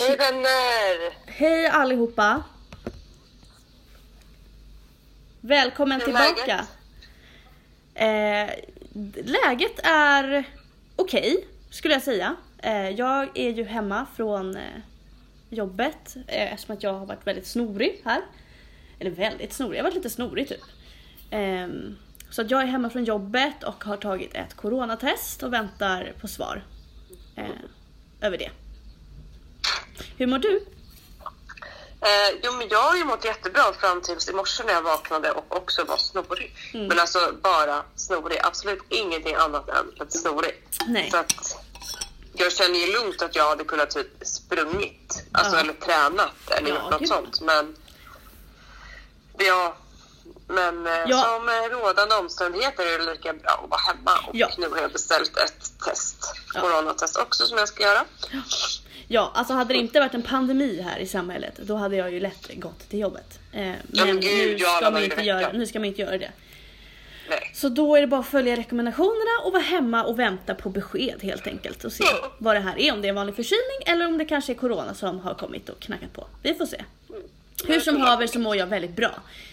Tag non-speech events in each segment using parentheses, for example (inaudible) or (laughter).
Hej vänner! Hej allihopa! Välkommen tillbaka! Eh, läget är okej, skulle jag säga. Eh, jag är ju hemma från eh, jobbet eh, eftersom att jag har varit väldigt snorig här. Eller väldigt snorig, jag har varit lite snorig typ. Ehm, så att jag är hemma från jobbet och har tagit ett coronatest och väntar på svar eh, över det. Hur mår du? Eh, jo, men jag har ju mått jättebra fram tills i morse när jag vaknade och också var snorig. Mm. Men alltså bara snorig, absolut ingenting annat än lite snorig. Nej. Så att jag känner ju lugnt att jag hade kunnat typ sprungit, alltså Ja. eller tränat eller Ja, gjort något sånt. Men ja, men eh, Ja. som rådande omständigheter är det lika bra att vara hemma. Och Ja. nu har jag beställt ett test, Ja. coronatest också som jag ska göra. Ja, alltså hade det inte varit en pandemi här i samhället då hade jag ju lätt gått till jobbet. Eh, men men gud, nu, ja, ska man inte göra, nu ska man inte göra det. Nej. Så då är det bara att följa rekommendationerna och vara hemma och vänta på besked helt enkelt och se Ja. vad det här är. Om det är en vanlig förkylning eller om det kanske är corona som har kommit och knackat på. Vi får se. Hur som haver så mår jag väldigt bra.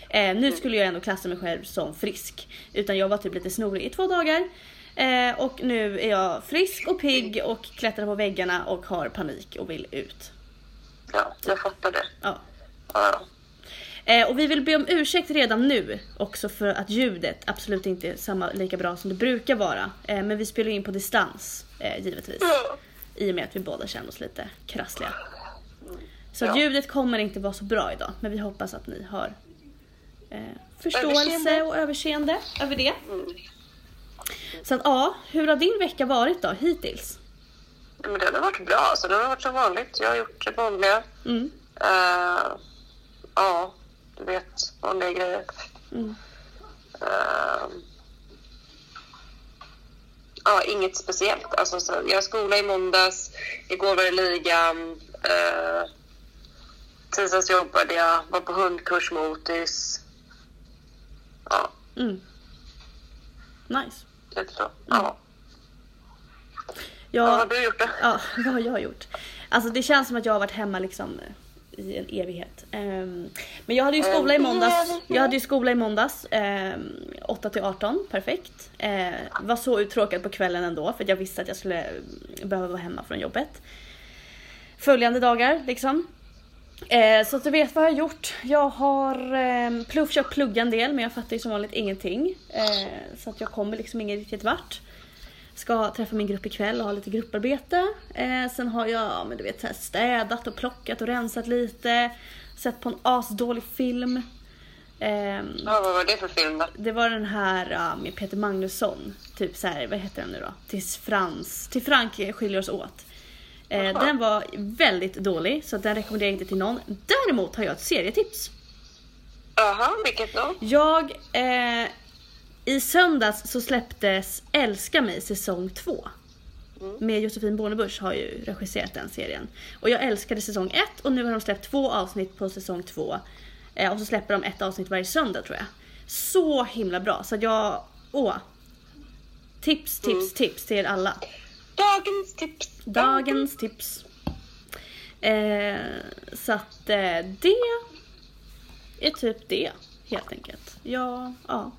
Eh, nu skulle jag ändå klassa mig själv som frisk. Utan jag var typ lite snorig i två dagar. Eh, och nu är jag frisk och pigg och klättrar på väggarna och har panik och vill ut. Ja, jag fattar det. Ja. Ja, ja. Eh, och vi vill be om ursäkt redan nu också för att ljudet absolut inte är samma, lika bra som det brukar vara. Eh, men vi spelar in på distans eh, givetvis. I och med att vi båda känner oss lite krassliga. Så Ja. ljudet kommer inte vara så bra idag. Men vi hoppas att ni har eh, förståelse Överseende. och överseende över det. Mm. Så att ja, hur har din vecka varit då hittills? Men det har varit bra. Så det har varit som vanligt. Jag har gjort det vanliga. Mm. Eh, ja, du vet, vanliga grejer. Mm. Eh, ja, inget speciellt. Alltså, så, jag har skola i måndags. Igår var det ligan. Uh, tisdags jobbade jag. Var på hundkurs med Otis. Ja, Mm. Nice. lite så. Ja. Jag, Vad har du gjort då? Ja, (laughs) vad har jag gjort? Alltså det känns som att jag har varit hemma liksom i en evighet. Ehm, men jag hade ju skola i måndags. Jag hade ju skola i måndags. Um, 8 till 18, perfekt. Uh, var så uttråkad på kvällen ändå för jag visste att jag skulle behöva vara hemma från jobbet. Följande dagar liksom. Eh, så att du vet vad jag har gjort. Jag har eh, försökt plugga en del men jag fattar ju som vanligt ingenting. Eh, så att jag kommer liksom ingen riktigt vart. Ska träffa min grupp ikväll och ha lite grupparbete. Eh, sen har jag ja, men du vet, så här städat och plockat och rensat lite. Sett på en asdålig film. Ehm, Ja, vad var det för film då? det var den här ja, med Peter Magnusson. Typ så här, vad heter den nu då? Tills Frans, till Frank skiljer oss åt. Eh, den var väldigt dålig så den rekommenderar jag inte till någon. Däremot har jag ett serietips. Jaha, vilket då? Jag, eh, i söndags så släpptes Älska mig säsong 2. Med Josefin Bornebusch har ju regisserat den serien. Och jag älskade säsong 1 och nu har de släppt två avsnitt på säsong 2. Eh, och så släpper de ett avsnitt varje söndag tror jag. Så himla bra så jag, åh. Tips, tips, tips till er alla. Dagens tips. Dagens tips. Eh, så att eh, det är typ det helt enkelt. Ja, ja.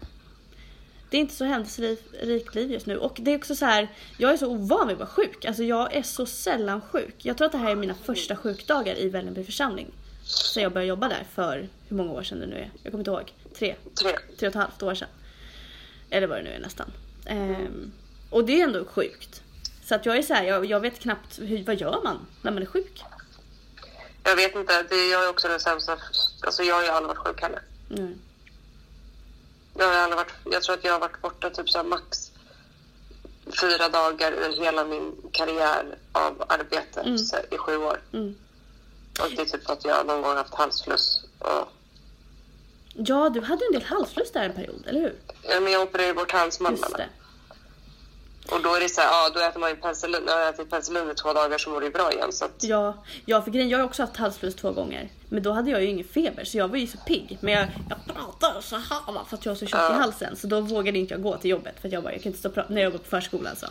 Det är inte så händelserikt liv just nu och det är också så här. Jag är så ovan vid att vara sjuk. Alltså jag är så sällan sjuk. Jag tror att det här är mina första sjukdagar i Vällingby församling. Så jag började jobba där för hur många år sedan det nu är. Jag kommer inte ihåg. Tre, Tre. tre och ett halvt år sedan. Eller vad det nu är nästan. Ehm, och det är ändå sjukt. Så att jag är så här, jag, jag vet knappt hur, vad gör man när man är sjuk? Jag vet inte, det jag är också den sämsta. Alltså jag har ju aldrig varit sjuk heller. Mm. Jag, har aldrig varit, jag tror att jag har varit borta typ så max fyra dagar ur hela min karriär av arbete Mm. så, i sju år. Mm. Och det är typ att jag någon gång haft halsfluss. Och, Ja, du hade en del halsfluss där en period, eller hur? ja, men jag opererade bort halsmandlarna. Och då är det så här, ja då äter man ju penicillin. Jag ätit penicillin i två dagar så mår ju bra igen. Så att, Ja, ja, för grejen, jag har också haft halsfluss två gånger. Men då hade jag ju ingen feber så jag var ju så pigg. Men jag, jag pratar så här va, för att jag har så tjockt i Ja. halsen. Så då vågade inte jag gå till jobbet för jag bara, jag kan inte stå och prata när jag jobbade på förskolan så.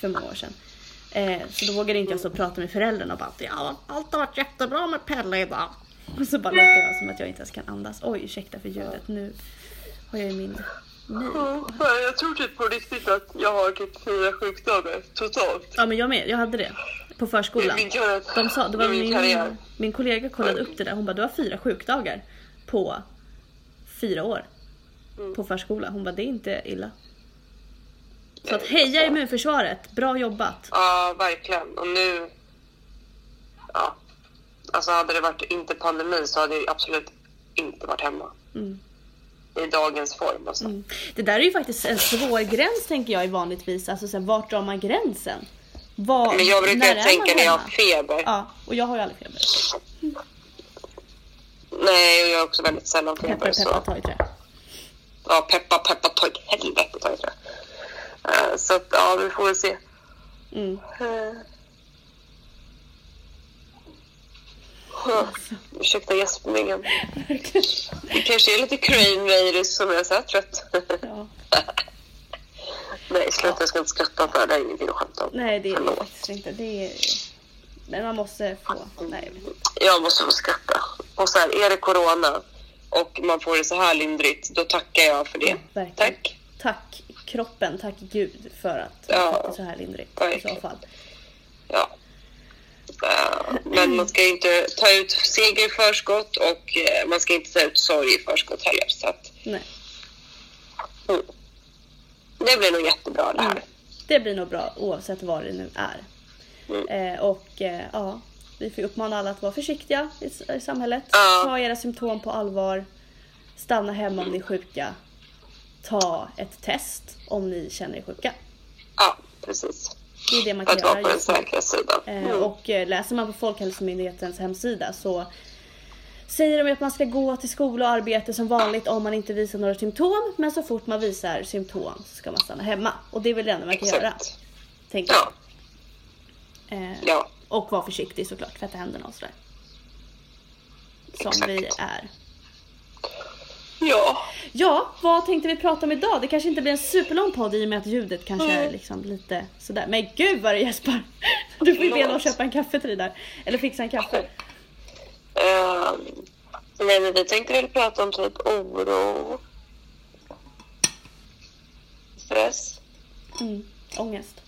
För många år sedan. Eh, så då vågade inte jag stå och prata med föräldrarna och bara ja, allt har varit jättebra med Pelle idag. Och så bara låter jag som att jag inte ens kan andas. Oj, ursäkta för ljudet. Nu har jag ju min Ja, jag tror typ på riktigt att jag har typ fyra sjukdagar totalt. Ja, men jag med. Jag hade det på förskolan. Min. De sa, det var min min, min kollega kollade upp det där. Hon bara, du har fyra sjukdagar på fyra år. Mm. På förskola. Hon bara, det är inte illa. Så att heja immunförsvaret. Bra jobbat. Ja, verkligen. Och nu... Ja. Alltså hade det varit inte pandemi så hade jag absolut inte varit hemma. Mm. I dagens form alltså. Mm. Det där är ju faktiskt en svår gräns tänker jag i vanligtvis. Alltså så här, vart drar man gränsen? Var, Men jag när brukar är tänka när jag har feber. Ja, och jag har ju aldrig feber. Nej, och jag har också väldigt sällan feber. Peppar så. peppar ta i trä. Ja, peppa peppa ta ett helvete ta i trä. Eh, Så att, ja, vi får väl se. Mm. Eh. (laughs) Ursäkta gäspningen. Det kanske är lite coronavirus som jag är så här trött. Ja. (laughs) Nej, sluta. Jag ska inte skratta för det. är ingenting att skämta om. Nej det är det Förlåt. faktiskt inte. Det är... Men man måste få... Nej jag måste få skratta. Och så här, är det corona och man får det så här lindrigt, då tackar jag för det. Ja. Tack. Tack kroppen, tack gud för att Ja, det är så här lindrigt i så fall. Ja. Eh, Men man ska inte ta ut seger i förskott och eh, man ska inte ta ut sorg i förskott heller. Så att, Nej. mm. Det blir nog jättebra det här. Mm. Det blir nog bra oavsett vad det nu är. Mm. Eh, och eh, ja, vi får uppmana alla att vara försiktiga i, i samhället. Ja. Ta era symptom på allvar. Stanna hemma om ni är sjuka. Ta ett test om ni känner er sjuka. Ja, precis. Det är det man kan att vara göra på den just nu. säkra sidan. Eh, Mm. Och eh, läser man på Folkhälsomyndighetens hemsida så säger de att man ska gå till skola och arbete som vanligt om man inte visar några symptom. Men så fort man visar symptom så ska man stanna hemma. Och det är väl det enda man kan göra. Exakt. Tänker jag. Ja, Eh, ja. Och vara försiktig såklart, tvätta händerna och sådär. Som Exakt. vi är. Ja. Ja, vad tänkte vi prata om idag? Det kanske inte blir en superlång podd i och med att ljudet kanske är Mm. liksom lite sådär. Men gud vad det gäspar! (laughs) Du får ju be någon köpa en kaffe till dig där. Eller fixa en kaffe. Um, nej, men vi tänkte väl prata om typ oro, stress, Mm, ångest.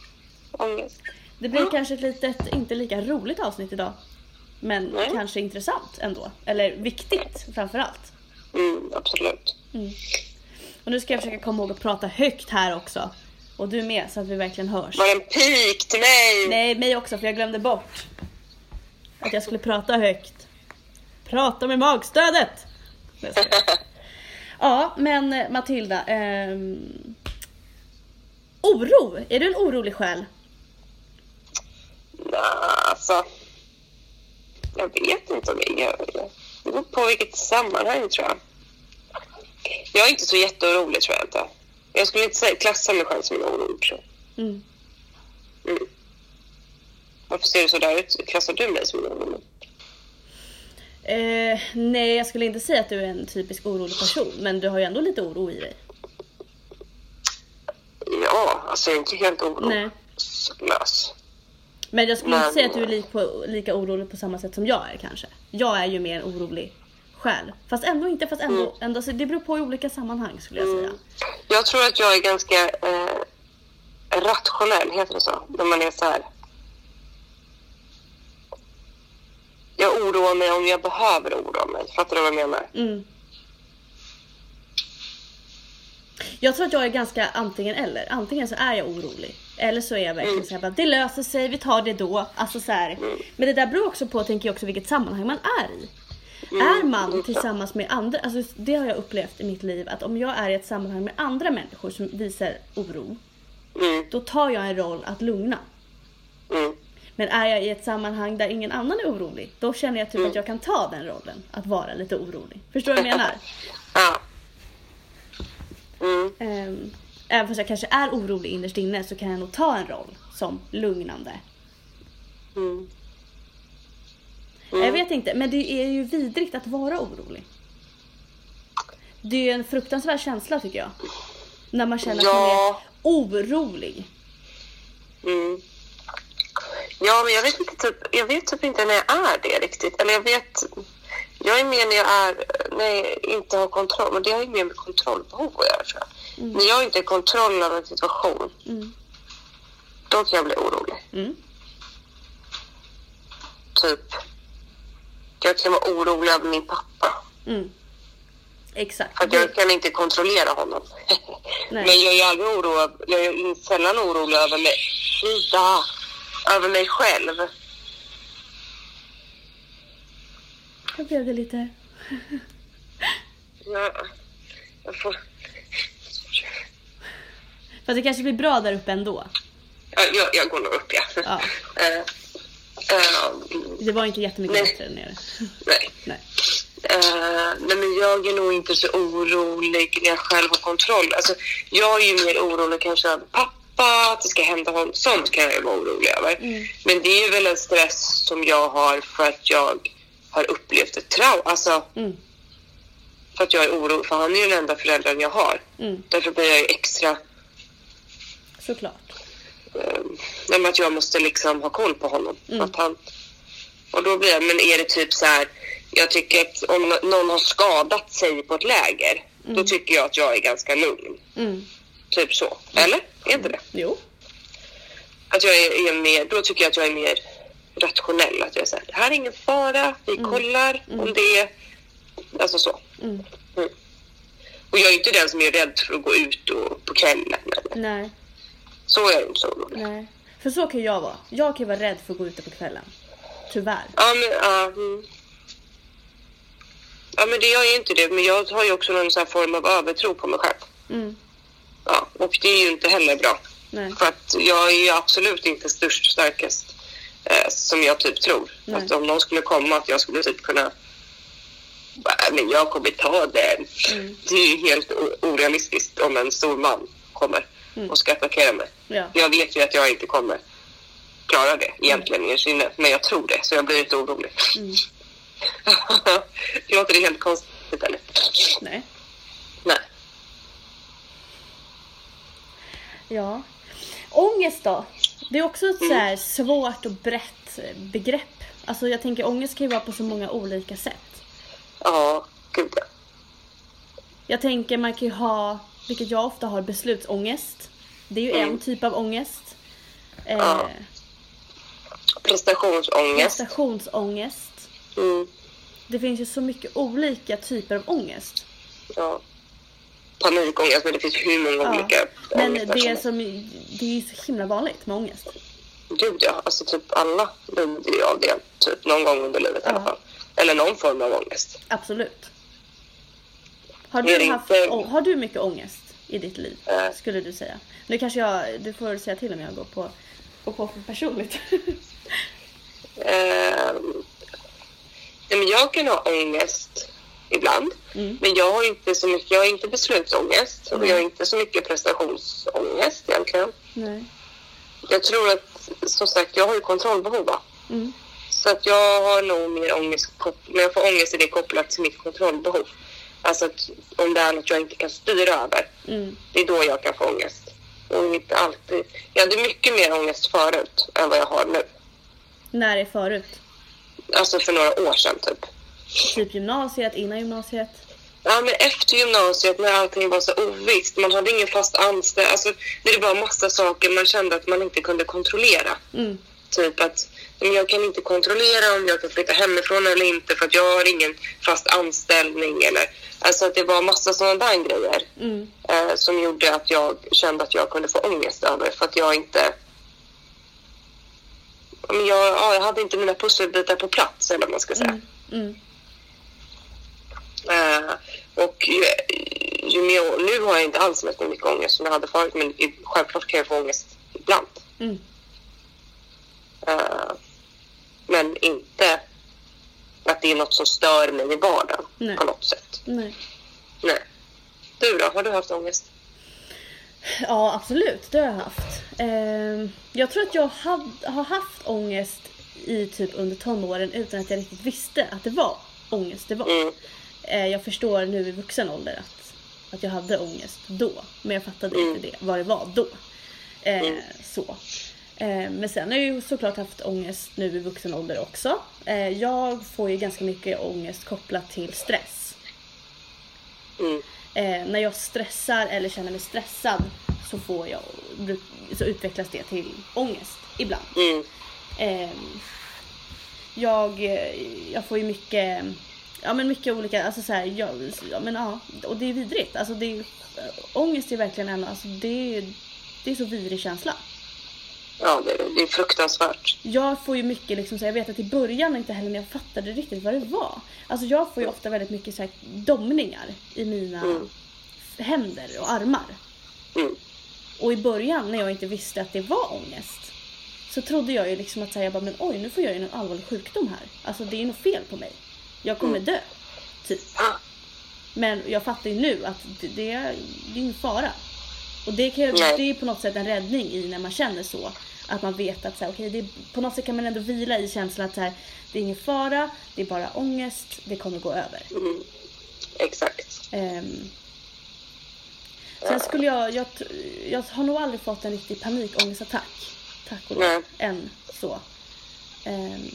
ångest. Det blir Mm. kanske ett litet, inte lika roligt avsnitt idag. Men Nej. kanske intressant ändå. Eller viktigt framförallt. Mm, absolut. Och nu ska jag försöka komma ihåg att prata högt här också. Och du med så att vi verkligen hörs. Var det en pik till mig? Nej, mig också för jag glömde bort. Att jag skulle prata högt. Prata med magstödet! (laughs) Ja, men eh, Matilda. ehm, oro, är du en orolig själ? Nja, alltså. Jag vet inte om jag gör det. Det beror på vilket sammanhang tror jag. Jag är inte så jätteorolig tror jag inte. Jag skulle inte säga, klassa mig själv som en orolig person. Mm. Mm. Varför ser du så där ut? Klassar du mig som en orolig? Eh, nej, jag skulle inte säga att du är en typisk orolig person, men du har ju ändå lite oro i dig. Ja, alltså jag är inte helt oroslös. Men jag skulle inte Men- säga att du är lik på, lika orolig på samma sätt som jag är kanske. Jag är ju mer orolig själ. Fast ändå inte, fast ändå. ändå så det beror på i olika sammanhang skulle jag säga. Mm. Jag tror att jag är ganska eh, rationell, heter det så? När man är så här. Jag oroar mig om jag behöver oroa mig. Fattar du vad jag menar? Mm. Jag tror att jag är ganska antingen eller. Antingen så är jag orolig. Eller så är jag verkligen Mm. såhär bara, det löser sig, vi tar det då. Alltså så här. Men det där beror också på, tänker jag också, vilket sammanhang man är i. Mm, är man tillsammans med andra, alltså det har jag upplevt i mitt liv, att om jag är i ett sammanhang med andra människor som visar oro, Mm, då tar jag en roll att lugna. mm, Men är jag i ett sammanhang där ingen annan är orolig, då känner jag typ Mm. att jag kan ta den rollen, att vara lite orolig. Förstår du vad jag menar? ja. Mm, Ehm, även fast jag kanske är orolig innerst inne så kan jag nog ta en roll som lugnande. mm. Jag vet inte, men det är ju vidrigt att vara orolig. Det är ju en fruktansvärd känsla tycker jag. När man känner att man är Ja. orolig. Mm. Ja, men jag vet, inte, typ, jag vet typ inte när jag är det riktigt. Eller jag vet... Jag är mer när jag är, när jag inte har kontroll. Men det har ju mer med kontrollbehov att göra, tror jag. När jag inte har kontroll över en situation, Mm. då kan jag bli orolig. Mm. Typ, jag kan vara orolig över min pappa. Mm. Exakt. För att jag kan inte kontrollera honom. (laughs) Men jag är aldrig orolig, jag är sällan orolig över mig. Ida! Över mig själv. Här blev det lite... Jag, jag får... Fast det kanske blir bra där uppe ändå. Jag, jag, jag går nog upp, ja. Ja. (laughs) Eh, Det var inte jättemycket Nej. bättre där nere. (laughs) nej. Nej. Eh, nej, men jag är nog inte så orolig när jag själv har kontroll. Alltså, jag är ju mer orolig kanske över pappa, att det ska hända honom. Sånt kan jag ju vara orolig över. Mm. Men det är väl en stress som jag har för att jag har upplevt ett trauma. Alltså, Mm. för att jag är orolig, för han är ju den enda föräldern jag har. Mm. Därför blir jag ju extra... Såklart. Eh, att jag måste liksom ha koll på honom. Mm. Att han, och då blir jag, men är det typ så här... Jag tycker att om någon har skadat sig på ett läger, då tycker jag att jag är ganska lugn. Mm. Typ så. Eller? Är inte det? Jo. Att jag är, är mer, då tycker jag att jag är mer rationell. Att jag säger det här är ingen fara, vi kollar om det är... Alltså så. Mm. Mm. Och jag är inte den som är rädd för att gå ut och, på kvällen. Eller. Nej. Så är jag inte så orolig. Nej. För så kan jag vara. Jag kan vara rädd för att gå ute på kvällen. Tyvärr. Ja, men, ja, mm. ja, men det, jag är inte det. Men jag har ju också någon sån här form av övertro på mig själv. Mm. Ja, och det är ju inte heller bra. Nej. För att jag är ju absolut inte störst starkast eh, som jag typ tror. Nej. Att om någon skulle komma att jag skulle typ kunna "Nej, men jag kommer ta den. Mm. Det är ju helt orealistiskt om en stor man kommer Mm. och ska attackera mig. Ja. Jag vet ju att jag inte kommer klara det egentligen i sinne, men jag tror det så jag blir lite orolig. Mm. (laughs) Låter det helt konstigt eller? Nej. Nej. Ja. Ångest då? Det är också ett så här svårt och brett begrepp. Alltså jag tänker ångest kan ju vara på så många olika sätt. Ja, gud ja. Jag tänker man kan ju ha, vilket jag ofta har, beslutsångest. Det är ju Mm. en typ av ångest. Eh, Ja. Prestationsångest. prestationsångest. Mm. Det finns ju så mycket olika typer av ångest. Ja. Panikångest, men det finns hur många Ja. olika Men det, som- som, det är ju så himla vanligt med ångest. Gud ja, alltså typ alla lider ju av det typ någon gång under livet i alla Ja. fall. Eller någon form av ångest. Absolut. Har du, haft, inte- har du mycket ångest i ditt liv? Eh. Skulle du säga? Nu kanske jag, du får säga till om jag går på, går på för personligt. (laughs) Men jag kan ha ångest ibland. Mm. Men jag har inte så mycket, jag har inte beslutsångest och Mm. jag har inte så mycket prestationsångest egentligen. Nej. Jag tror att, som sagt, jag har ju kontrollbehov. Mm. Så att jag har nog mer ångest, men jag får ångest i det kopplat till mitt kontrollbehov. Alltså att om det är något jag inte kan styra över, Mm. det är då jag kan få ångest. Och inte alltid. Jag hade mycket mer ångest förut än vad jag har nu. När är förut? Alltså för några år sedan typ. Typ gymnasiet, innan gymnasiet? Ja, men efter gymnasiet när allting var så ovisst, man hade ingen fast anställning, alltså det var massa saker man kände att man inte kunde kontrollera. Mm. Typ att jag kan inte kontrollera om jag kan flytta hemifrån eller inte för att jag har ingen fast anställning eller alltså att det var massa sådana där grejer Mm. eh, som gjorde att jag kände att jag kunde få ångest över för att jag inte men jag, ja, jag hade inte mina pusselbitar på plats eller vad man ska säga. Mm. Mm. Eh, och ju, ju mer, nu har jag inte alls lika mycket ångest som jag hade förut men självklart kan jag få ångest ibland. Mm. Eh, men inte att det är något som stör mig i vardagen Nej. på något sätt. Nej. Nej. Du då? Har du haft ångest? Ja, absolut. Det har jag haft. Ehm, jag tror att jag har haft ångest i typ under tonåren utan att jag riktigt visste att det var ångest det var. Mm. Eh, jag förstår nu i vuxen ålder att, att jag hade ångest då. Men jag fattade Mm. inte det, vad det var då. Eh, Mm. Så. Eh, men sen har jag ju såklart haft ångest nu i vuxen ålder också. Jag får ju ganska mycket ångest kopplat till stress. Mm. Eh, när jag stressar eller känner mig stressad så, får jag, så utvecklas det till ångest ibland. Mm. Eh, jag, jag får ju mycket, ja men mycket olika, alltså så här, jag, ja, men ja, och det är vidrigt. Alltså det är, ångest är verkligen en, alltså det, det är så vidrig känsla. Ja, det, det är fruktansvärt. Jag får ju mycket liksom, så jag vet att i början inte heller när jag fattade riktigt vad det var. Alltså jag får ju ofta väldigt mycket så här, domningar i mina Mm. händer och armar. Mm. Och i början när jag inte visste att det var ångest så trodde jag ju liksom att säga jag bara, men oj nu får jag ju en allvarlig sjukdom här. Alltså det är något fel på mig. Jag kommer Mm. dö. Typ. Ah, Men jag fattar ju nu att det, det, är, ingen fara. Och det, kan, det är på något sätt en räddning i när man känner så. Att man vet att så här, okej, det är, på något sätt kan man ändå vila i känslan att så här, det är ingen fara, det är bara ångest, det kommer gå över. Mm. Exakt. Ehm, sen skulle jag, jag, jag har nog aldrig fått en riktig panikångestattack. Tack och lov. Än så. Ehm,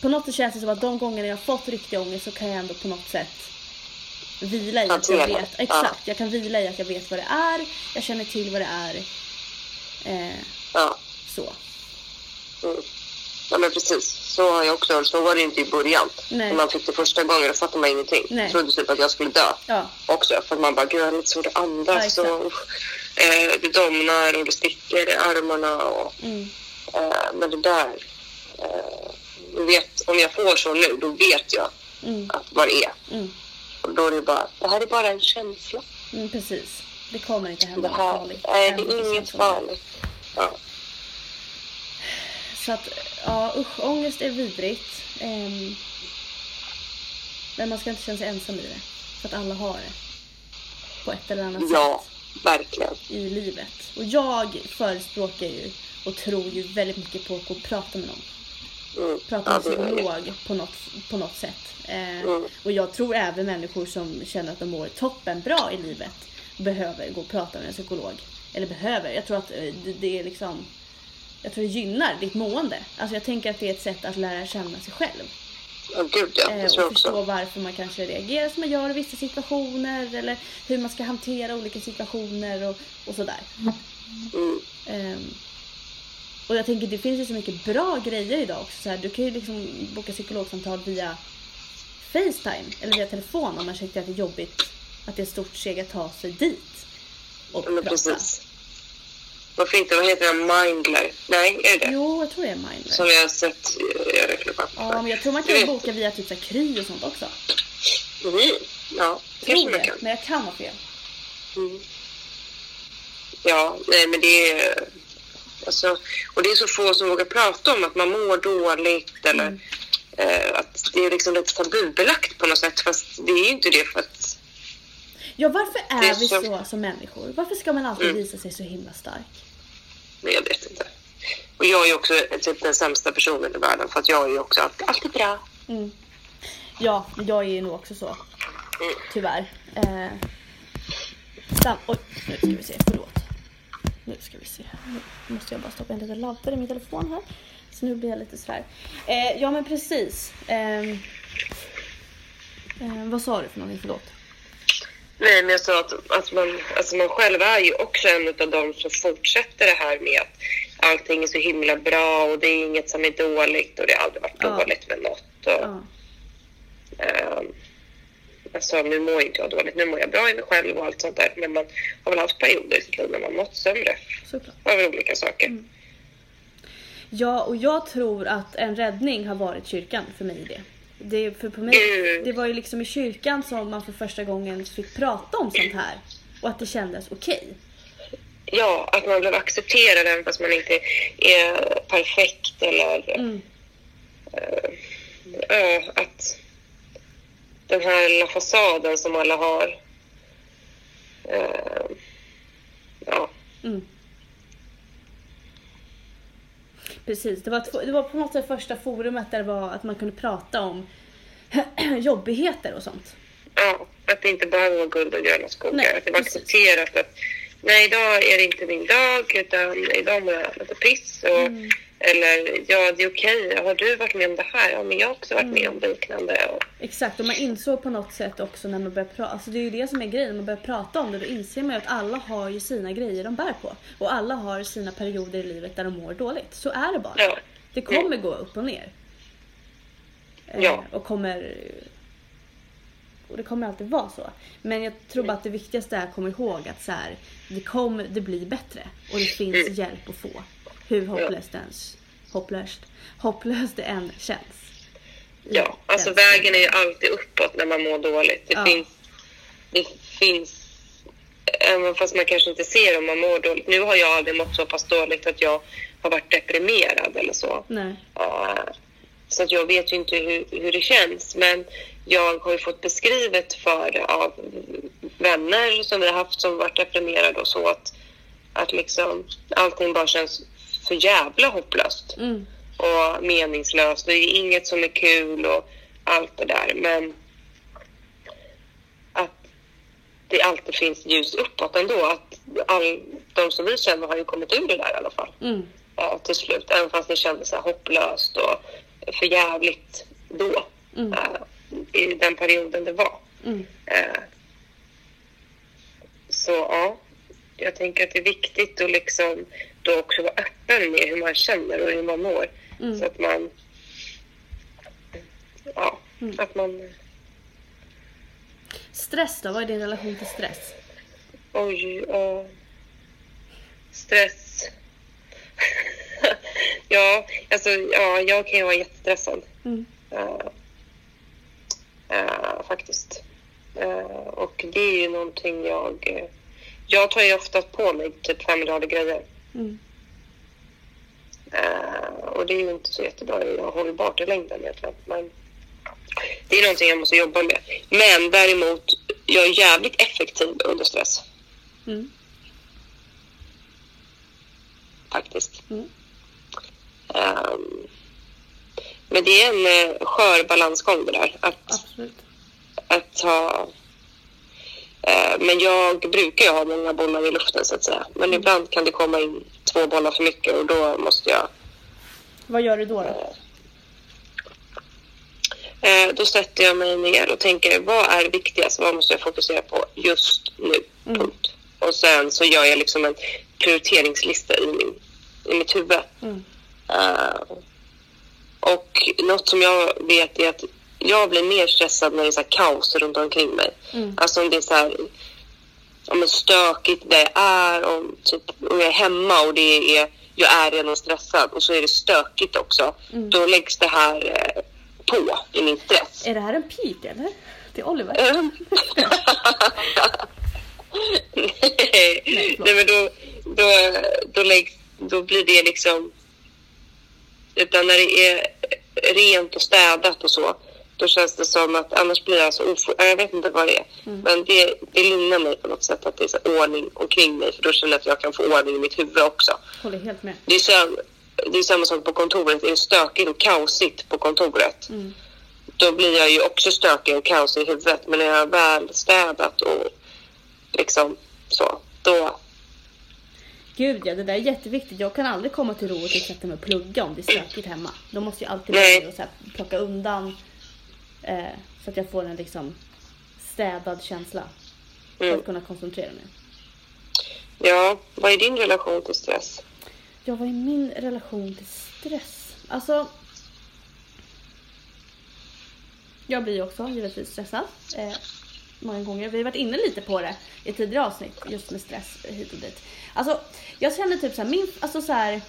på något sätt känns det som att de gånger jag har fått riktig ångest så kan jag ändå på något sätt vila i att jag vet. Exakt, jag kan vila i att jag vet vad det är. Jag känner till vad det är. Eh, Ja. så. Mm. ja, men precis. Så har jag också Så var det inte i början. Nej. När man fick det första gången då fattade man ingenting. Nej. Jag trodde typ att jag skulle dö Ja, också. För man bara, gud jag har lite svårt att Ja, andas. exakt. och, eh, det domnar och det sticker i armarna. Och, mm, eh, men det där. Eh, vet, om jag får så nu, då vet jag mm, att vad det är. mm, Och då är det bara, det här är bara en känsla. mm, precis. Det kommer inte hända Det något farligt. nej, det är inget farligt. Ja. Så att, ja usch, ångest är vidrigt. Ehm, men man ska inte känna sig ensam i det. För att alla har det. På ett eller annat ja, sätt verkligen. i livet. Och jag förespråkar ju och tror ju väldigt mycket på att gå och prata med någon. Mm. Prata Ja, med det. psykolog på något, på något sätt. Eh, Mm. Och jag tror även människor som känner att de mår toppen bra i livet behöver gå och prata med en psykolog. Eller behöver, jag tror att eh, det, det är liksom jag tror det gynnar ditt mående. Alltså jag tänker att det är ett sätt att lära känna sig själv. Ja, gud ja. Eh, Det tror jag och förstå också. varför man kanske reagerar som man gör i vissa situationer. Eller hur man ska hantera olika situationer och, och sådär. Mm. Ehm, och jag tänker det finns ju så mycket bra grejer idag också. Så här, du kan ju liksom boka psykologsamtal via Facetime eller via telefon om man tycker att det är jobbigt. Att det är ett stort steg att ta sig dit och men prata. precis. Varför inte? Vad heter det? Mindler? Nej, är det? Jo, jag tror det är Mindler. Som jag har sett eh, göra reklam. Ja, men jag tror man kan vet. boka via typ så Kry och sånt också. Mhm. Ja, kanske man kan. men jag kan ha fel. Mm. Ja, nej men det är... Alltså, och det är så få som vågar prata om att man mår dåligt eller Mm. eh, att det är liksom lite tabubelagt på något sätt. Fast det är ju inte det för att... Ja, varför är, är vi så... så- som människor? Varför ska man alltid Mm. visa sig så himla stark? Nej, jag vet inte. Och jag är också typ den sämsta personen i världen för att jag är också alltid, alltid bra. Mm. Ja, jag är nog också så. Mm. Tyvärr. Eh, sam- Oj, nu ska vi se. Förlåt. Nu ska vi se. Nu måste jag bara stoppa en liten laddare i min telefon här. Så nu blir jag lite sådär. Eh, ja men precis. Eh, eh, vad sa du för någonting? Förlåt. Nej, men jag sa att, att man, alltså man själv är ju också en av de som fortsätter det här med att allting är så himla bra och det är inget som är dåligt och det har aldrig varit Ja. dåligt med något. Och, Ja. ehm, alltså, nu mår inte jag dåligt, nu mår jag bra i mig själv och allt sånt där. Men man har väl haft perioder i sitt liv när man mått sämre över olika saker. Mm. Ja, och jag tror att en räddning har varit kyrkan för mig i det. Det, för på mig, Mm. det var ju liksom i kyrkan som man för första gången fick prata om sånt här. Och att det kändes okej. Ja, att man blev accepterad även fast man inte är perfekt eller Mm. ja, att den här lilla fasaden som alla har. eh, ja, Mm. Precis, det var, två- det var på något sätt första forumet där det var att man kunde prata om (clears throat) jobbigheter och sånt. ja, att det inte bara var guld och gröna skogar. Nej, att det var precis. accepterat att nej idag är det inte min dag utan idag mår jag lite piss. Och, Mm. Eller ja, det är okej. Har du varit med om det här? Ja, men jag har också varit med om liknande. Och, Exakt, och man insåg på något sätt också när man började prata, alltså det är ju det som är grejen, när man börjar prata om det då inser man ju att alla har ju sina grejer de bär på. Och alla har sina perioder i livet där de mår dåligt. Så är det bara. ja. Det kommer gå upp och ner. Eh, Ja. Och kommer... Och det kommer alltid vara så. Men jag tror bara att det viktigaste är att komma ihåg att så här, det, kommer, det blir bättre. Och det finns Mm. hjälp att få. Hur hopplöst ens, hopplöst, hopplöst det än känns. Ja, alltså Den vägen är ju alltid uppåt när man mår dåligt. Det Ja. finns, det finns, även fast man kanske inte ser om man mår dåligt. Nu har jag aldrig mått så pass dåligt att jag har varit deprimerad eller så. Nej. Så att jag vet ju inte hur, hur det känns. Men jag har ju fått beskrivet för av vänner som vi har haft som varit deprimerade och så att, att liksom allting bara känns för jävla hopplöst Mm. och meningslöst. Det är inget som är kul och allt det där. Men att det alltid finns ljus uppåt ändå. Att all, de som vi känner har ju kommit ur det där i alla fall Mm. eh, till slut. Även fast det kändes så hopplöst och för jävligt då. Mm. eh, I den perioden det var. Mm. Eh, så ja, jag tänker att det är viktigt att liksom då också vara öppen med hur man känner och hur man mår. Mm. Så att man... Ja, Mm. att man... Stress då? Vad är din relation till stress? Oj, ja. Stress. (laughs) ja, alltså ja, jag kan ju vara jättestressad. Mm. Eh, eh, faktiskt. Eh, och det är ju någonting jag... jag tar ju ofta på mig typ fem miljarder grejer. Mm. Eh, och det är ju inte så jättebra och hållbart i längden egentligen. Men det är någonting jag måste jobba med. Men däremot, jag är jävligt effektiv under stress. Mm. Faktiskt. Mm. Ehm, men det är en eh, skör balansgång det där. Att, Absolut. att ha... eh, men jag brukar ju ha många bollar i luften så att säga. Men ibland kan det komma in två bollar för mycket och då måste jag... Vad gör du då? då? Eh, då sätter jag mig ner och tänker vad är viktigast? Vad måste jag fokusera på just nu? Mm. Punkt. Och sen så gör jag liksom en prioriteringslista i, min, i mitt huvud. Mm. Eh, och något som jag vet är att jag blir mer stressad när det är så här kaos runt omkring mig. Mm. Alltså om det är så här om det är stökigt där jag är, om, typ, om jag är hemma och det är, jag är redan stressad och så är det stökigt också. Mm. Då läggs det här eh, på i min stress. Är det här en pik eller? Till Oliver? (laughs) Nej, förlåt. Nej men då, då, då, läggs, då blir det liksom... Utan när det är rent och städat och så, då känns det som att annars blir jag så ofo- Jag vet inte vad det är. Mm. Men det, det lugnar mig på något sätt att det är så ordning omkring mig. För då känner jag att jag kan få ordning i mitt huvud också. Håller helt med. Det är, så, det är samma sak på kontoret. Är det stökigt och kaosigt på kontoret Mm. då blir jag ju också stökig och kaos i huvudet. Men när jag har väl städat och liksom så, då... Gud ja, det där är jätteviktigt. Jag kan aldrig komma till ro och sätta mig och plugga om det är stökigt hemma. Då måste jag alltid börja och så här plocka undan. Eh, så att jag får en liksom städad känsla. För Mm. att kunna koncentrera mig. Ja, vad är din relation till stress? Ja, vad är min relation till stress? Alltså... Jag blir också givetvis stressad. Eh, många gånger. Vi har varit inne lite på det i tidigare avsnitt. Just med stress hit och dit. Alltså, jag känner typ såhär, min, alltså så här.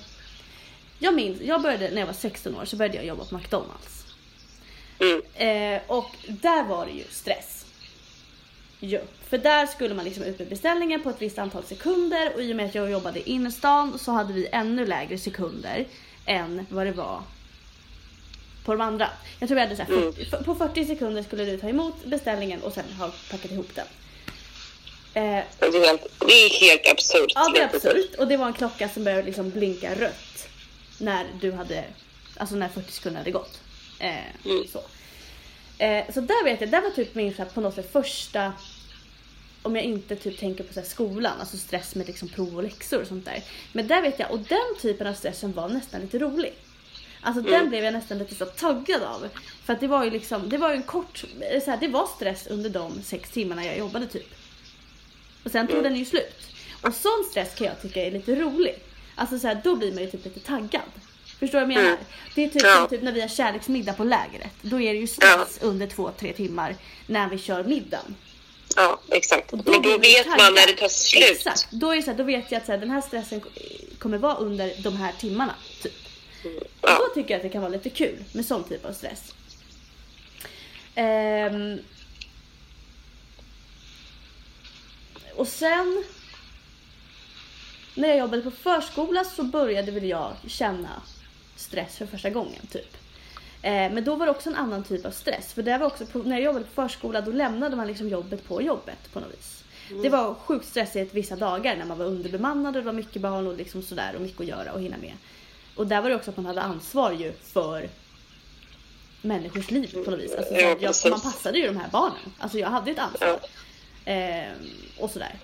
Jag minns, jag började när jag var 16 år så började jag jobba på McDonalds. Mm. Eh, och där var det ju stress. Jo, för där skulle man liksom ut med beställningen på ett visst antal sekunder och i och med att jag jobbade i innerstan så hade vi ännu lägre sekunder än vad det var på de andra. Jag tror vi hade så här 40, f- på 40 sekunder skulle du ta emot beställningen och sen ha packat ihop den. Eh, Det är helt, det är helt absurt. Ja det är absurt och det var en klocka som började liksom blinka rött. När du hade, alltså när 40 sekunder hade gått. Eh, Mm. så. Eh, så där vet jag, där var typ min så här, på något sätt första om jag inte typ tänker på så här skolan, alltså stress med liksom prov och läxor och sånt där. Men där vet jag, och den typen av stressen var nästan lite rolig. Alltså Mm. den blev jag nästan lite så taggad av. För att det var ju liksom, det var ju en kort, eller så här, det var stress under de sex timmarna jag jobbade typ. Och sen tog Mm. den ju slut. Och sån stress kan jag tycka är lite rolig. Alltså så här, då blir man ju typ lite taggad. Förstår du vad jag menar? Mm. Det är typ Ja. som typ när vi har kärleksmiddag på lägret. Då är det ju stress under två, tre timmar när vi kör middagen. Ja, exakt. Och Men då blir man vet taggad. man när det tar slut. Exakt. Då, är det så här, då vet jag att så här, den här stressen kommer vara under de här timmarna. Typ. Och Ja. då tycker jag att det kan vara lite kul med sån typ av stress. Ehm. och sen när jag jobbade på förskola så började väl jag känna stress för första gången typ. Eh, men då var det också en annan typ av stress. För det var också på, när jag jobbade på förskola då lämnade man liksom jobbet på jobbet på något vis. Det var sjukt stressigt vissa dagar när man var underbemannad och det var mycket barn och liksom sådär och mycket att göra och hinna med. Och där var det också att man hade ansvar ju för människors liv på något vis. Alltså, jag, man passade ju de här barnen. Alltså jag hade ett ansvar. Ehm, och sådär.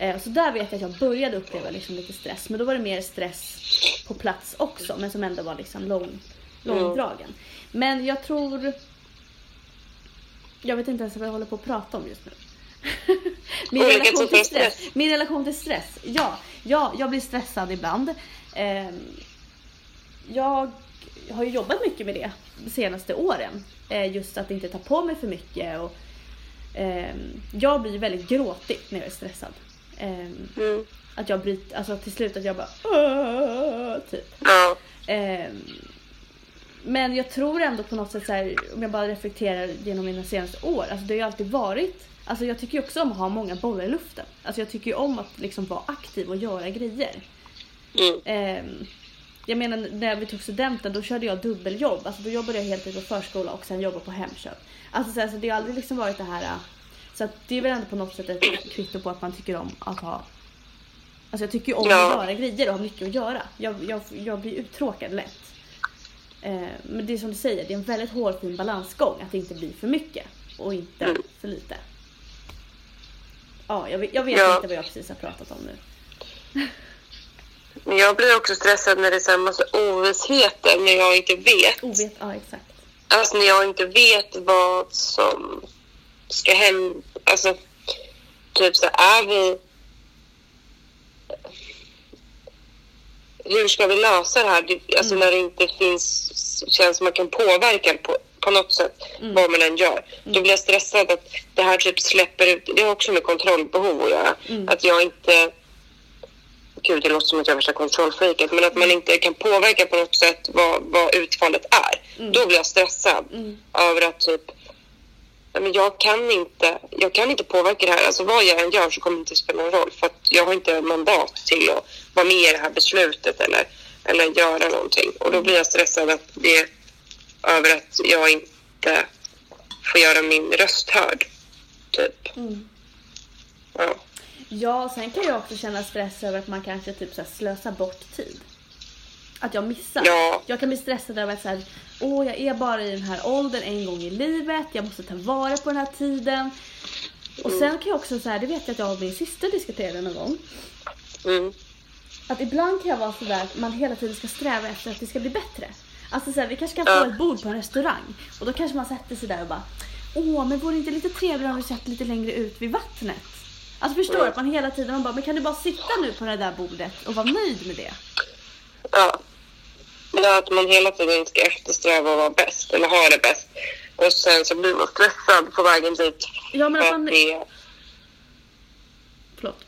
Eh, så där vet jag att jag började uppleva liksom lite stress. Men då var det mer stress på plats också. Men som ändå var liksom lång, långdragen. Men jag tror... Jag vet inte ens vad jag håller på att prata om just nu. (laughs) Min, Olika relation till stress. stress. Min relation till stress. Ja, ja jag blir stressad ibland. Ehm, jag har ju jobbat mycket med det de senaste åren. Eh, just att inte ta på mig för mycket. Och, ehm, jag blir väldigt gråtig när jag är stressad. Ehm, Mm. att jag bryter, alltså till slut att jag bara typ. Ja. Ehm, men jag tror ändå på något sätt så här, om jag bara reflekterar genom mina senaste år, alltså det har ju alltid varit, alltså jag tycker ju också om att ha många bollar i luften. Alltså jag tycker ju om att liksom vara aktiv och göra grejer. Mm. Ehm, jag menar när vi tog studenten då körde jag dubbeljobb. Alltså då jobbade jag heltid på förskola och sen jobbade på Hemköp. Alltså så, här, så det har aldrig liksom varit det här. Så att det är väl ändå på något sätt ett kvitto på att man tycker om att ha Alltså jag tycker ju om Ja. att göra grejer och ha mycket att göra. Jag, jag, jag blir uttråkad lätt. Eh, men det är som du säger, det är en väldigt hårfin balansgång att det inte blir för mycket och inte Mm. för lite. Ja, jag, vet- jag vet Ja. inte vad jag precis har pratat om nu. Men jag blir också stressad när det är så här massa ovissheter, när jag inte vet. Ovet, ja exakt. Alltså när jag inte vet vad som ska hända. Alltså, typ så är vi... Hur ska vi lösa det här? Det- Alltså när det inte finns, känns som man kan påverka på, på något sätt, vad man än gör. Då blir jag stressad att det här typ släpper ut. Det har också med kontrollbehov att göra. Att jag inte... Gud, det låter som att jag är värsta kontrollfreaket, men att man inte kan påverka på något sätt vad, vad utfallet är. Då blir jag stressad över att typ, men jag kan inte, jag kan inte påverka det här. Alltså vad jag än gör så kommer det inte spela någon roll för att jag har inte mandat till att vara med i det här beslutet eller, eller göra någonting. Och då blir jag stressad att det, över att jag inte får göra min röst hörd. Typ. Mm. Ja. Ja, sen kan jag också känna stress över att man kanske typ så slösar bort tid. Att jag missar. Ja. Jag kan bli stressad över att så här, åh jag är bara i den här åldern en gång i livet, jag måste ta vara på den här tiden. Och sen kan jag också så här, det vet jag att jag och min syster diskuterade någon gång. Mm. Att ibland kan jag vara sådär att man hela tiden ska sträva efter att det ska bli bättre. Alltså såhär, vi kanske kan få ett bord på en restaurang och då kanske man sätter sig där och bara Åh, men vore det inte lite trevligare om vi satt lite längre ut vid vattnet? Alltså förstår du? Mm. Att man hela tiden man bara, men kan du bara sitta nu på det där bordet och vara nöjd med det? Ja. Ja. Att man hela tiden ska eftersträva att vara bäst eller ha det bäst. Och sen så blir man stressad på vägen dit. Ja men att att man... det, Förlåt.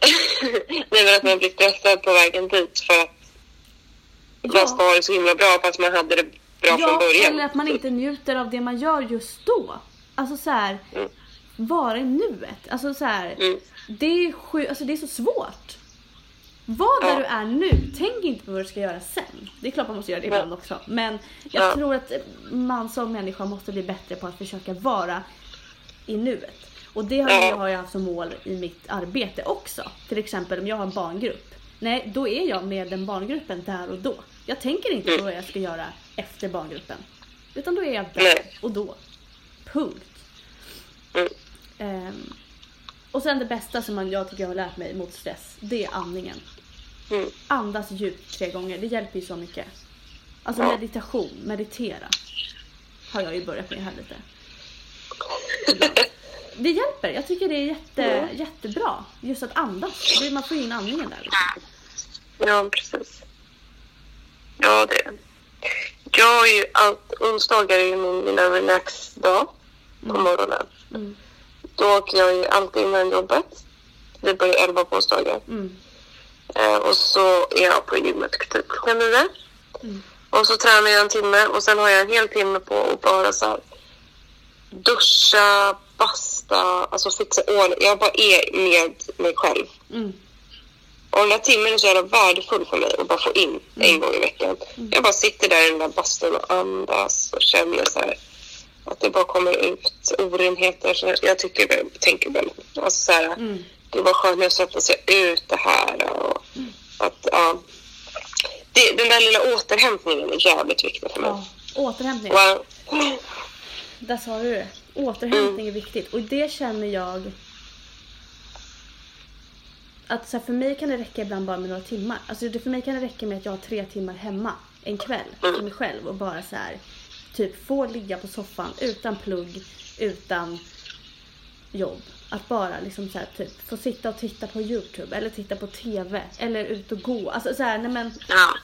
(laughs) nej, men att man blir stressad på vägen dit för att man ska ha det så himla bra fast man hade det bra från Ja, början. eller att man inte njuter av det man gör just då. Alltså så här, Mm. vara i nuet. Alltså så här, Mm. det, är sju, alltså det är så svårt. Var där Ja. du är nu, tänk inte på vad du ska göra sen. Det är klart man måste göra det ibland också. Men jag Ja. tror att man som människa måste bli bättre på att försöka vara i nuet. Och det har, Ja. jag, har jag haft som mål i mitt arbete också. Till exempel om jag har en barngrupp. Nej, då är jag med den barngruppen där och då. Jag tänker inte på vad jag ska göra efter barngruppen. Utan då är jag där och då. Punkt. Mm. Ehm, Och sen det bästa som man, jag tycker jag har lärt mig mot stress, det är andningen. Mm. Andas djupt tre gånger, det hjälper ju så mycket. Alltså meditation, meditera. Har jag ju börjat med här lite. (laughs) Det hjälper, jag tycker det är jätte, Mm. jättebra. Just att andas, man får in andningen där. Liksom. Ja, precis. Ja, det är Jag har ju allt, onsdagar är ju min, mina relaxdag på morgonen. Mm. Då åker jag ju alltid innan jobbet. Det börjar 11 på onsdagar. Mm. Eh, och så är jag på gymmet typ klockan nio. Mm. Och så tränar jag en timme och sen har jag en hel timme på att bara så här, duscha, basta, alltså fixa ordning. Jag bara är med mig själv. Mm. Och den här timmen är så jävla värdefull för mig att bara få in en gång i veckan. Jag bara sitter där i den där bastun och andas och känner så här att det bara kommer ut orenheter. Så jag tycker, tänker väl, alltså så här, Mm. Det var skönt att sätta sig ut det här och att, ja. Det, den där lilla återhämtningen är jävligt viktig för mig. Ja. Återhämtning, Wow. där sa du det. Återhämtning är viktigt och det känner jag att så här, för mig kan det räcka ibland bara med några timmar. Alltså det, för mig kan det räcka med att jag har tre timmar hemma en kväll för mig själv och bara så här typ få ligga på soffan utan plugg, utan jobb. Att bara liksom så här, typ få sitta och titta på Youtube eller titta på TV eller ut och gå. Alltså så här, nej men Ja,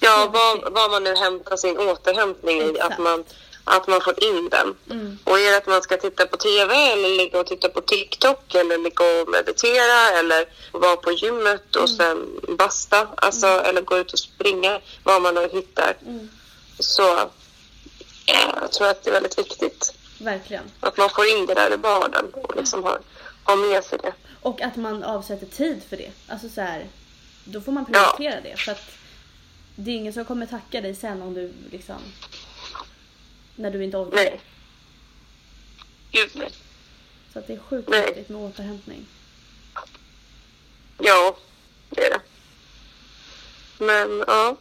ja var, var man nu hämtar sin återhämtning i, att man, att man får in den. Mm. Och är det att man ska titta på TV eller ligga och titta på TikTok eller ligga och meditera eller vara på gymmet och sen basta, alltså, eller gå ut och springa, vad man nu hittar. Mm. Så ja, jag tror att det är väldigt viktigt verkligen. att man får in det där i vardagen och liksom har, har med sig det. Och att man avsätter tid för det. Alltså så här, då får man prioritera det. För att det är ingen som kommer tacka dig sen om du liksom... När du inte orkar. Nej. Gud, nej. Så att det är sjukt Nej. viktigt med återhämtning. Ja, det är det. Men ja.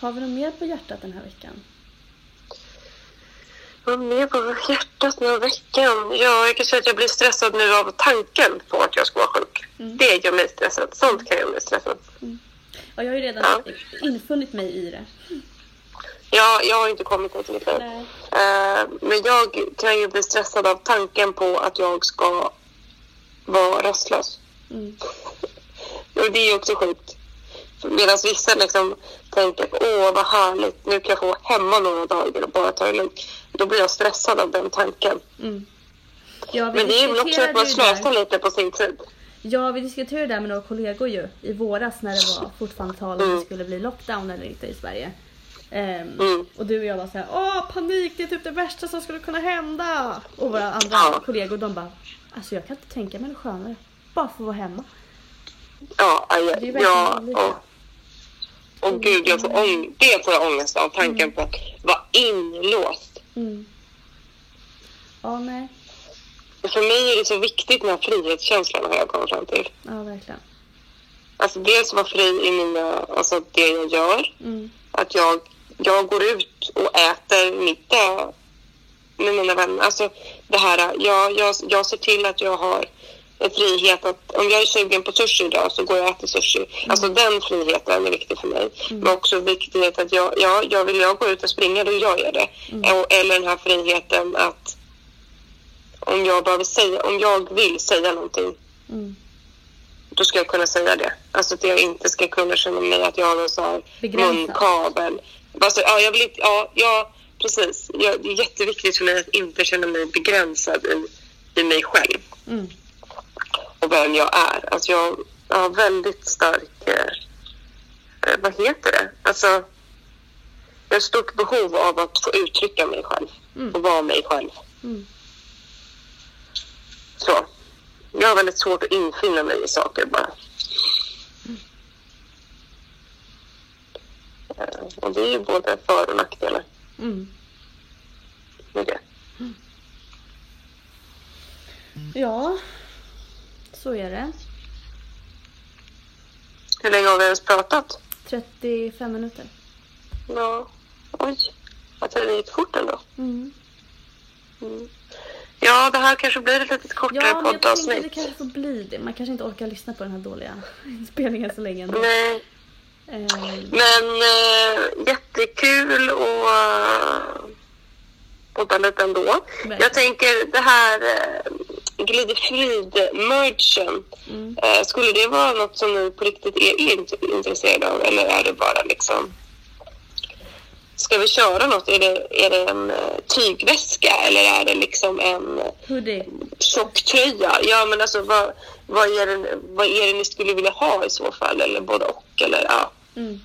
Har vi något mer på hjärtat den här veckan? Vad mer på hjärtat här veckan? Ja, jag kan säga att jag blir stressad nu av tanken på att jag ska vara sjuk. Mm. Det gör mig stressad. Sånt kan jag bli stressad. Ja, jag har ju redan Ja. infunnit mig i det. Ja, jag har inte kommit dit än. Nej. Eh, men jag kan ju bli stressad av tanken på att jag ska vara rastlös. Mm. (laughs) Och det är ju också sjukt. Medan vissa liksom tänker åh vad härligt, nu kan jag få vara hemma några dagar och bara ta det lugnt. Då blir jag stressad av den tanken. Mm. Ja, Men det är väl också att man slösar lite på sin tid. Ja, vi diskuterade det där med några kollegor ju i våras när det var fortfarande tal om det skulle bli lockdown eller inte i Sverige. Ehm, Mm. Och du och jag var såhär, åh panik, det är typ det värsta som skulle kunna hända. Och våra andra Ja. kollegor de bara, alltså jag kan inte tänka mig något skönare. Bara få vara hemma. Ja, ja, Det är verkligen ja och, och gud, jag får ång- det får jag ångest av. Tanken på att vara inlåst. Mm. Ja, nej. Och För mig är det så viktigt med frihetskänslan har jag kommit fram till. Ja, verkligen. Alltså dels vara fri i mina, alltså det jag gör. Mm. Att jag, jag går ut och äter middag med mina vänner. Alltså det här, jag, jag, jag ser till att jag har en frihet att om jag är sugen på sushi idag så går jag och äter sushi. Alltså den friheten är viktig för mig. Men också viktigt att jag, ja, jag vill jag gå ut och springa då gör jag det. Och, eller den här friheten att om jag behöver säga, om jag vill säga någonting Mm. då ska jag kunna säga det. Alltså att jag inte ska kunna känna mig att jag har någon sån här Begränsad. munkabel. Alltså, ja, jag vill inte, ja, ja, precis. Ja, det är jätteviktigt för mig att inte känna mig begränsad i, i mig själv Mm. Och vem jag är. Alltså jag, har väldigt stark, eh, eh, vad heter det? Alltså, jag har stort behov av att få uttrycka mig själv Mm. och vara mig själv. Mm. Så. Jag har väldigt svårt att infinna mig i saker bara. Eh, Och det är ju både för och nackdelar Mm. med det. Ja, så är det. Hur länge har vi ens pratat? 35 minuter. Ja, oj. Vad tiden gick fort ändå. Mm. Mm. Ja, det här kanske blir ett lite kortare Ja, poddavsnitt. tänkte det kanske får bli det. Man kanske inte orkar lyssna på den här dåliga (laughs) inspelningen så länge ändå. Nej, Ehm, men äh, jättekul att uh, podda lite ändå. Verkligen. Jag tänker det här uh, glidefrid-merchen. Mm. Eh, skulle det vara något som ni på riktigt är int- intresserade av eller är det bara liksom Ska vi köra något? Är det, är det en eh, tygväska eller är det liksom en hoodie. tjocktröja? Ja, men alltså vad, vad, är det, vad är det ni skulle vilja ha i så fall? Eller både och? Eller ja, Mm.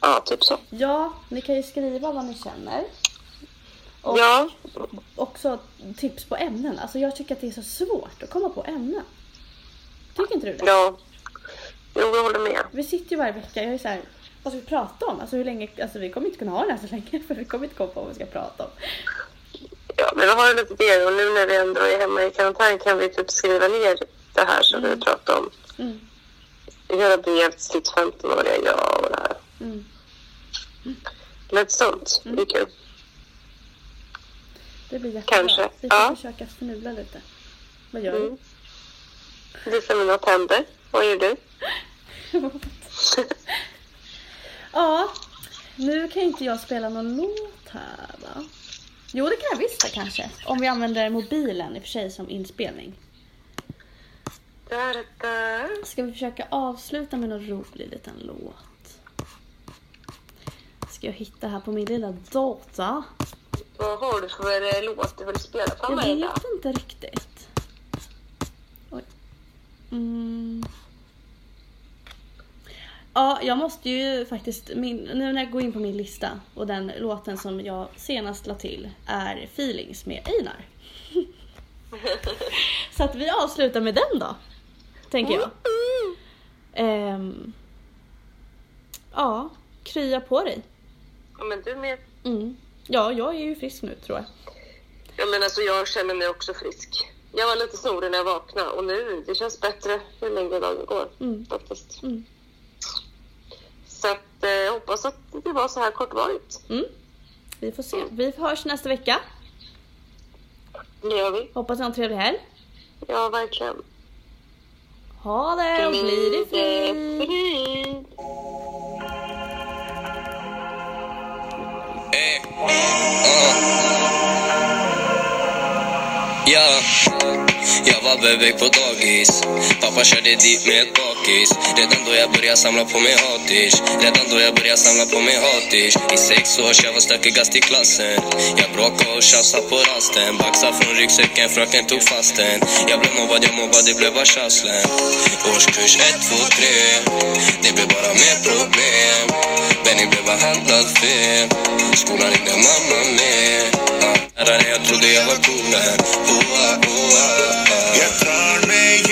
ja typ så. Ja, ni kan ju skriva vad ni känner. Och Ja, också tips på ämnen. Alltså jag tycker att det är så svårt att komma på ämnen. Tycker inte du det? ja. Jo, jag håller med. Vi sitter ju varje vecka. Jag är så här, vad ska vi prata om? Alltså hur länge? Alltså vi kommer inte kunna ha den här så länge (laughs) för vi kommer inte komma på vad vi ska prata om. Ja, men vi har lite det och nu när vi ändå är hemma i karantän kan vi typ skriva ner det här som vi pratar om. Mm. Göra brev till sitt 15-åriga jag och det här. Mm. Lite sånt. Det är kul. Det blir jättebra. Kanske. Vi får Ja. försöka förnula lite. Vad gör Mm. Visa mina tänder. Vad gör du? (laughs) du? ja, nu kan inte jag spela någon låt här va? Jo det kan jag visst kanske. Om vi använder mobilen i och för sig som inspelning. Ska vi försöka avsluta med någon rolig liten låt? Ska jag hitta här på min lilla data? Vad har du för eh, låt du vill spela för Jag mig? då? vet inte riktigt. Oj. Mm. Ja, jag måste ju faktiskt, min, nu när jag går in på min lista och den låten som jag senast la till är Feelings med Einar. (laughs) Så att vi avslutar med den då, tänker jag. Ehm, ja, krya på dig. Ja, men du med. Mm. Ja, jag är ju frisk nu tror jag. Ja, men alltså jag känner mig också frisk. Jag var lite snorig när jag vaknade och nu det känns bättre ju längre dagen går. Mm. Faktiskt. Mm. Så att, eh, jag hoppas att det var så här kortvarigt. Mm. Vi får se. Vi hörs nästa vecka. Det gör vi. Hoppas ni har en trevlig helg. Ja, verkligen. Ha det och bli det fri. Hey. Uh. Jag var bebis på dagis. Pappa körde dit med ett bakis. Redan då jag började samla på mig hatish Redan då jag började samla på mig hatish I sex års jag var stökigast i klassen. Jag bråkade och tjafsade på rasten. Baxade från ryggsäcken, fröken tog fast den Jag blev mobbad, jag mobbade, det blev bara tjafslen Årskurs 1, 2, 3 Det blev bara mer problem. Benny blev behandlad fel. Skolan ringde mamma med Ja, där jag trodde jag var cool men Oa, oa, oa Jag drar mig